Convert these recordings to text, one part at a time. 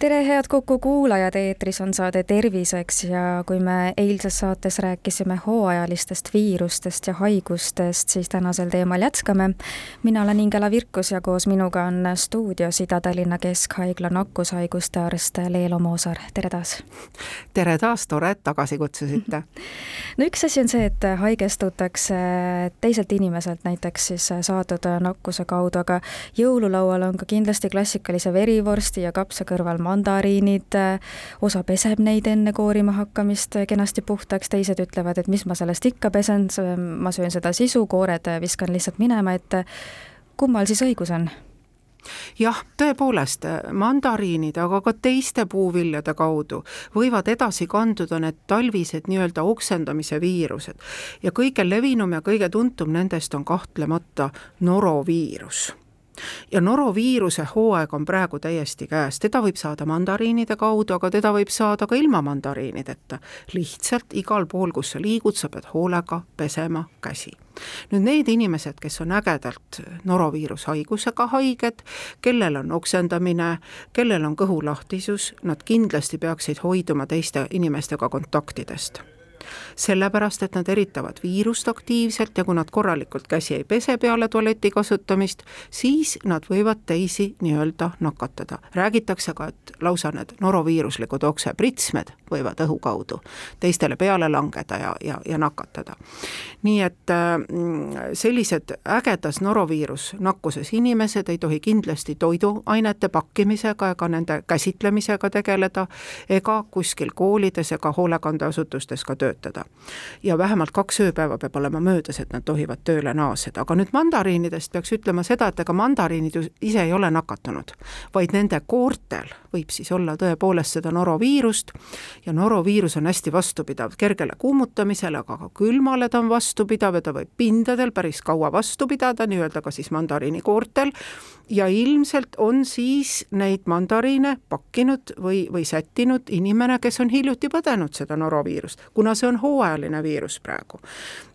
tere, head Kuku kuulajad, eetris on saade Terviseks ja kui me eilses saates rääkisime hooajalistest viirustest ja haigustest, siis tänasel teemal jätkame. mina olen Ingela Virkus ja koos minuga on stuudios Ida-Tallinna Keskhaigla nakkushaiguste arst Leelo Moosaar, tere taas! tere taas, tore, et tagasi kutsusite no üks asi on see, et haigestutakse teiselt inimeselt näiteks siis saadud nakkuse kaudu, aga jõululaual on ka kindlasti klassikalise verivorsti ja kapsa kõrval mandariinid, osa peseb neid enne koorima hakkamist kenasti puhtaks, teised ütlevad, et mis ma sellest ikka pesen, ma söön seda sisu, koored viskan lihtsalt minema, et kummal siis õigus on? jah, tõepoolest, mandariinid, aga ka teiste puuviljade kaudu võivad edasi kanduda need talvised nii-öelda oksendamise viirused ja kõige levinum ja kõige tuntum nendest on kahtlemata noroviirus ja noroviiruse hooaeg on praegu täiesti käes, teda võib saada mandariinide kaudu, aga teda võib saada ka ilma mandariinideta. lihtsalt igal pool, kus sa liigud, sa pead hoolega pesema käsi. nüüd need inimesed, kes on ägedalt noroviirushaigusega haiged, kellel on oksendamine, kellel on kõhulahtisus, nad kindlasti peaksid hoiduma teiste inimestega kontaktidest sellepärast et nad eritavad viirust aktiivselt ja kui nad korralikult käsi ei pese peale tualeti kasutamist, siis nad võivad teisi nii-öelda nakatada. räägitakse ka, et lausa need noroviiruslikud oksepritsmed võivad õhu kaudu teistele peale langeda ja, ja, ja nakatada. nii et äh, sellised ägedas noroviirus nakkuses inimesed ei tohi kindlasti toiduainete pakkimisega ega nende käsitlemisega tegeleda ega kuskil koolides ega hoolekandeasutustes ka töötada ja vähemalt kaks ööpäeva peab olema möödas, et nad tohivad tööle naaseda, aga nüüd mandariinidest peaks ütlema seda, et ega mandariinid ju ise ei ole nakatunud, vaid nende koortel võib siis olla tõepoolest seda noroviirust. Ja noroviirus on hästi vastupidav kergele kuumutamisele, aga ka külmale ta on vastupidav ja ta võib pindadel päris kaua vastu pidada, nii-öelda ka siis mandariini koortel. Ja ilmselt on siis neid mandariine pakkinud või, või sättinud inimene, kes on hiljuti põdenud seda noroviirust, kuna see on hooajaline viirus praegu.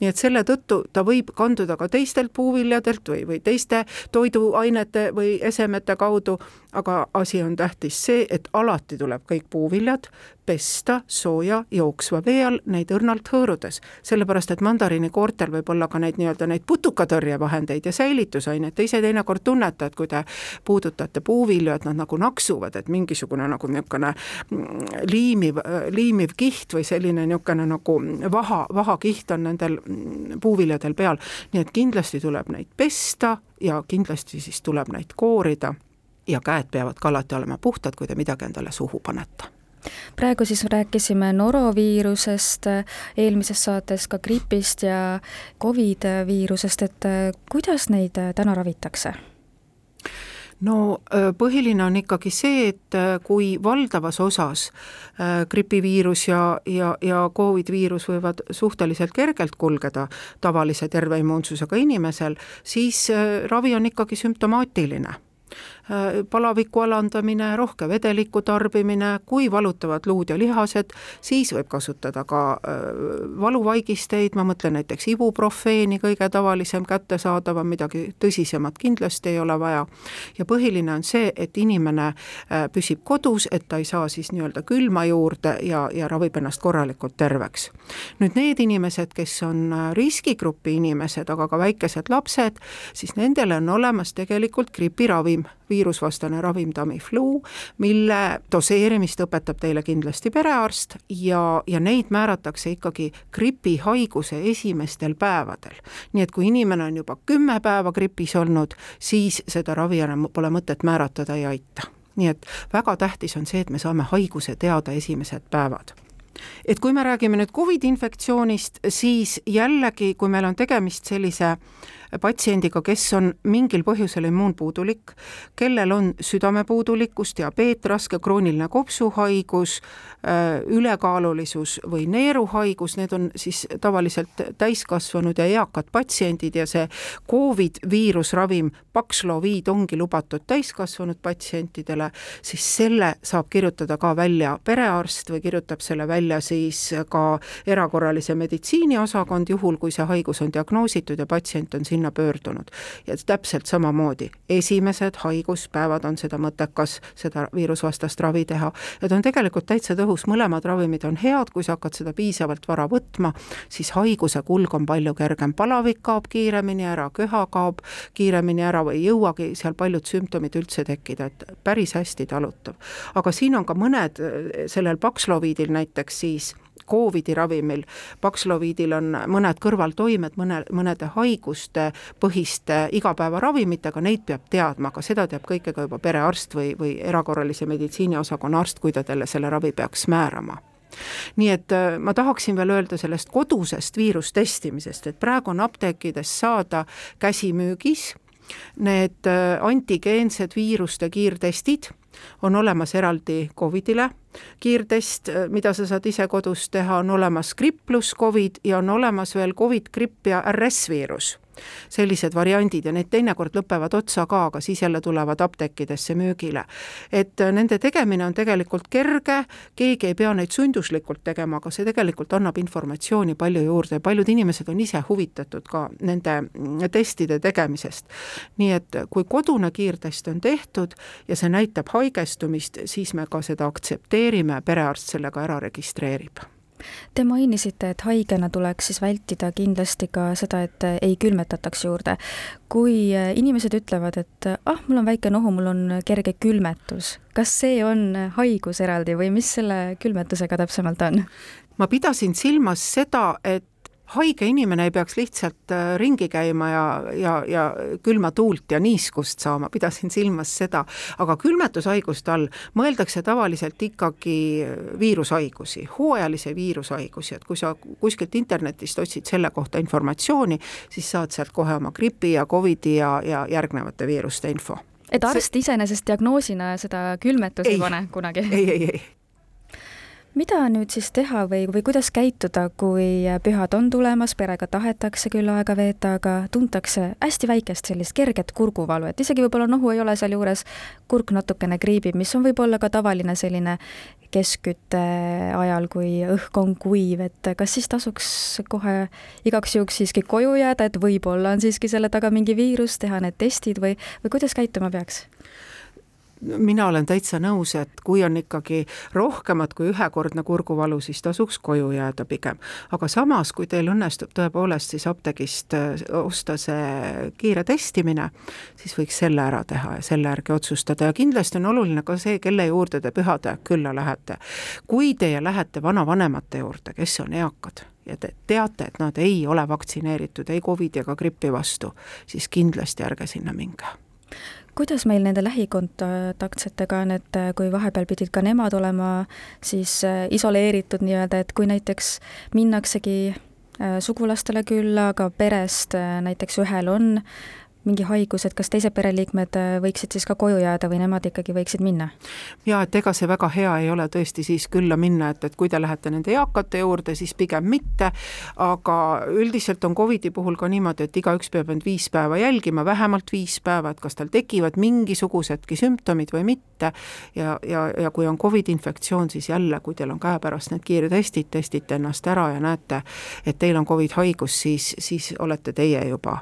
nii et selle tõttu ta võib kanduda ka teistelt puuviljadelt või, või teiste toiduainete või esemete kaudu, aga asi on tähtis see, et alati tuleb kõik puuviljad pesta sooja jooksva vee all neid õrnalt hõõrudes, sellepärast et mandariini koortel võib olla ka neid nii-öelda neid putukatõrjevahendeid ja säilitusaineid, te ise teinekord tunnete, et kui te puudutate puuvilju, et nad nagu naksuvad, et mingisugune nagu niisugune mm, liimiv, liimiv kiht või selline niisugune nagu vaha, vahakiht on nendel mm, puuviljadel peal, nii et kindlasti tuleb neid pesta ja kindlasti siis tuleb neid koorida. Ja käed peavad ka alati olema puhtad, kui te midagi endale suhu panete praegu siis rääkisime noroviirusest, eelmises saates ka gripist ja Covid viirusest, et kuidas neid täna ravitakse? no põhiline on ikkagi see, et kui valdavas osas gripiviirus ja, ja, ja Covid viirus võivad suhteliselt kergelt kulgeda tavalise terve immuunsusega inimesel, siis ravi on ikkagi sümptomaatiline Äh, palaviku alandamine, rohke vedeliku tarbimine, kui valutavad luud ja lihased, siis võib kasutada ka äh, valuvaigisteid, ma mõtlen näiteks ibuprofeeni, kõige tavalisem, kättesaadavam, midagi tõsisemat kindlasti ei ole vaja. ja põhiline on see, et inimene äh, püsib kodus, et ta ei saa siis nii-öelda külma juurde ja, ja ravib ennast korralikult terveks. nüüd need inimesed, kes on riskigrupi inimesed, aga ka väikesed lapsed, siis nendele on olemas tegelikult gripiravim, viirusvastane ravim Tamiflu, mille doseerimist õpetab teile kindlasti perearst ja, ja neid määratakse ikkagi gripihaiguse esimestel päevadel. nii et kui inimene on juba kümme päeva gripis olnud, siis seda ravi enam pole mõtet määratada ei aita nii et väga tähtis on see, et me saame haiguse teada esimesed päevad et kui me räägime nüüd Covidi infektsioonist, siis jällegi, kui meil on tegemist sellise patsiendiga, kes on mingil põhjusel immuunpuudulik, kellel on südamepuudulikkus, diabeet, raske krooniline kopsuhaigus, äh, ülekaalulisus või neeruhaigus, need on siis tavaliselt täiskasvanud ja eakad patsiendid ja see Covid viirusravim Paxlovid ongi lubatud täiskasvanud patsientidele, siis selle saab kirjutada ka välja perearst või kirjutab selle välja siis ka erakorralise meditsiini osakond, juhul kui see haigus on diagnoositud ja patsient on sinna pöördunud. ja täpselt samamoodi, esimesed haiguspäevad on seda mõttekas, seda viirusvastast ravi teha ja ta on tegelikult täitsa tõhus, mõlemad ravimid on head, kui sa hakkad seda piisavalt vara võtma, siis haiguse kulg on palju kergem, palavik kaob kiiremini ära, köha kaob kiiremini ära või ei jõuagi seal paljud sümptomid üldse tekkida, et päris hästi talutav. aga siin on ka mõned, sellel Paxlovidil näiteks siis Covidi ravimil, Paxlovidil on mõned kõrvaltoimed mõne, mõnede haiguste põhiste igapäevaravimitega, neid peab teadma, aga seda teab kõike ka juba perearst või, või erakorralise meditsiini osakonna arst, kui ta talle selle ravi peaks määrama. Nii et äh, ma tahaksin veel öelda sellest kodusest viirustestimisest, et praegu on apteekides saada käsimüügis need äh, antigeensed viiruste kiirtestid on olemas eraldi Covidile. Kiirtest, mida sa saad ise kodus teha, on olemas gripp pluss Covid ja on olemas veel Covid, gripp ja RS-viirus sellised variandid ja need teinekord lõpevad otsa ka, aga siis jälle tulevad apteekidesse müügile. et nende tegemine on tegelikult kerge, keegi ei pea neid sunduslikult tegema, aga see tegelikult annab informatsiooni palju juurde ja paljud inimesed on ise huvitatud ka nende testide tegemisest. nii et kui kodune kiirtest on tehtud ja see näitab haigestumist, siis me ka seda aktsepteerime, perearst selle ka ära registreerib Te mainisite, et haigena tuleks siis vältida kindlasti ka seda, et ei külmetataks juurde. kui inimesed ütlevad, et ah, mul on väike nohu, mul on kerge külmetus, kas see on haigus eraldi või mis selle külmetusega täpsemalt on? ma pidasin silmas seda, et haige inimene ei peaks lihtsalt äh, ringi käima ja, ja, ja külma tuult ja niiskust saama, pidasin silmas seda, aga külmetushaiguste all mõeldakse tavaliselt ikkagi viirushaigusi, hooajalisi viirushaigusi, et kui sa kuskilt internetist otsid selle kohta informatsiooni, siis saad sealt kohe oma gripi ja Covidi ja, ja järgnevate viiruste info. Et arst see... iseenesest diagnoosina seda külmetust ei pane kunagi? ei, ei, ei mida nüüd siis teha või, või kuidas käituda, kui pühad on tulemas, perega tahetakse küll aega veeta, aga tuntakse hästi väikest sellist kerget kurguvalu, et isegi võib-olla nohu ei ole sealjuures, kurk natukene kriibib, mis on võib-olla ka tavaline selline keskkütte ajal, kui õhk on kuiv, et kas siis tasuks kohe igaks juhuks siiski koju jääda, et võib-olla on siiski selle taga mingi viirus, teha need testid või, või kuidas käituma peaks? Mina olen täitsa nõus, et kui on ikkagi rohkemat kui ühekordne kurguvalu, siis tasuks koju jääda pigem. aga samas, kui teil õnnestub tõepoolest siis apteegist äh, osta see kiire testimine, siis võiks selle ära teha ja selle järgi otsustada ja kindlasti on oluline ka see, kelle juurde te pühade külla lähete. kui teie lähete vanavanemate juurde, kes on eakad, ja te teate, et nad ei ole vaktsineeritud ei Covidi ega gripi vastu, siis kindlasti ärge sinna minge kuidas meil nende lähikontaktsetega on, et äh, kui vahepeal pidid ka nemad olema siis äh, isoleeritud nii-öelda, et kui näiteks minnaksegi äh, sugulastele külla, aga perest näiteks ühel on mingi haigus, et kas teised pereliikmed äh, võiksid siis ka koju jääda või nemad ikkagi võiksid minna? jaa, et ega see väga hea ei ole tõesti siis külla minna, et, et kui te lähete nende eakate juurde, siis pigem mitte, aga üldiselt on Covidi puhul ka niimoodi, et igaüks peab end viis päeva jälgima, vähemalt viis päeva, et kas tal tekivad mingisugusedki sümptomid või mitte, ja, ja, ja kui on Covidi infektsioon, siis jälle, kui teil on käepärast need kiirtestid, testite ennast ära ja näete, et teil on Covid haigus, siis, siis olete teie juba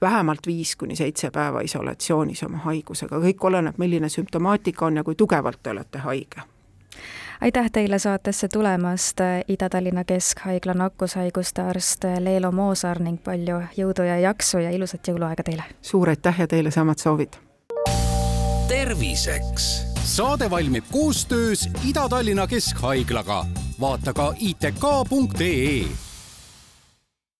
vähemalt viis kuni seitse päeva isolatsioonis oma haigusega, kõik oleneb, milline sümptomaatika on ja kui tugevalt te olete haige aitäh teile saatesse tulemast, Ida-Tallinna Keskhaigla nakkushaiguste arst Leelo Moosaar ning palju jõudu ja jaksu ja ilusat jõuluaega teile! suur aitäh ja teile samad soovid! terviseks! saade valmib koostöös Ida-Tallinna Keskhaiglaga. vaata ka itk.ee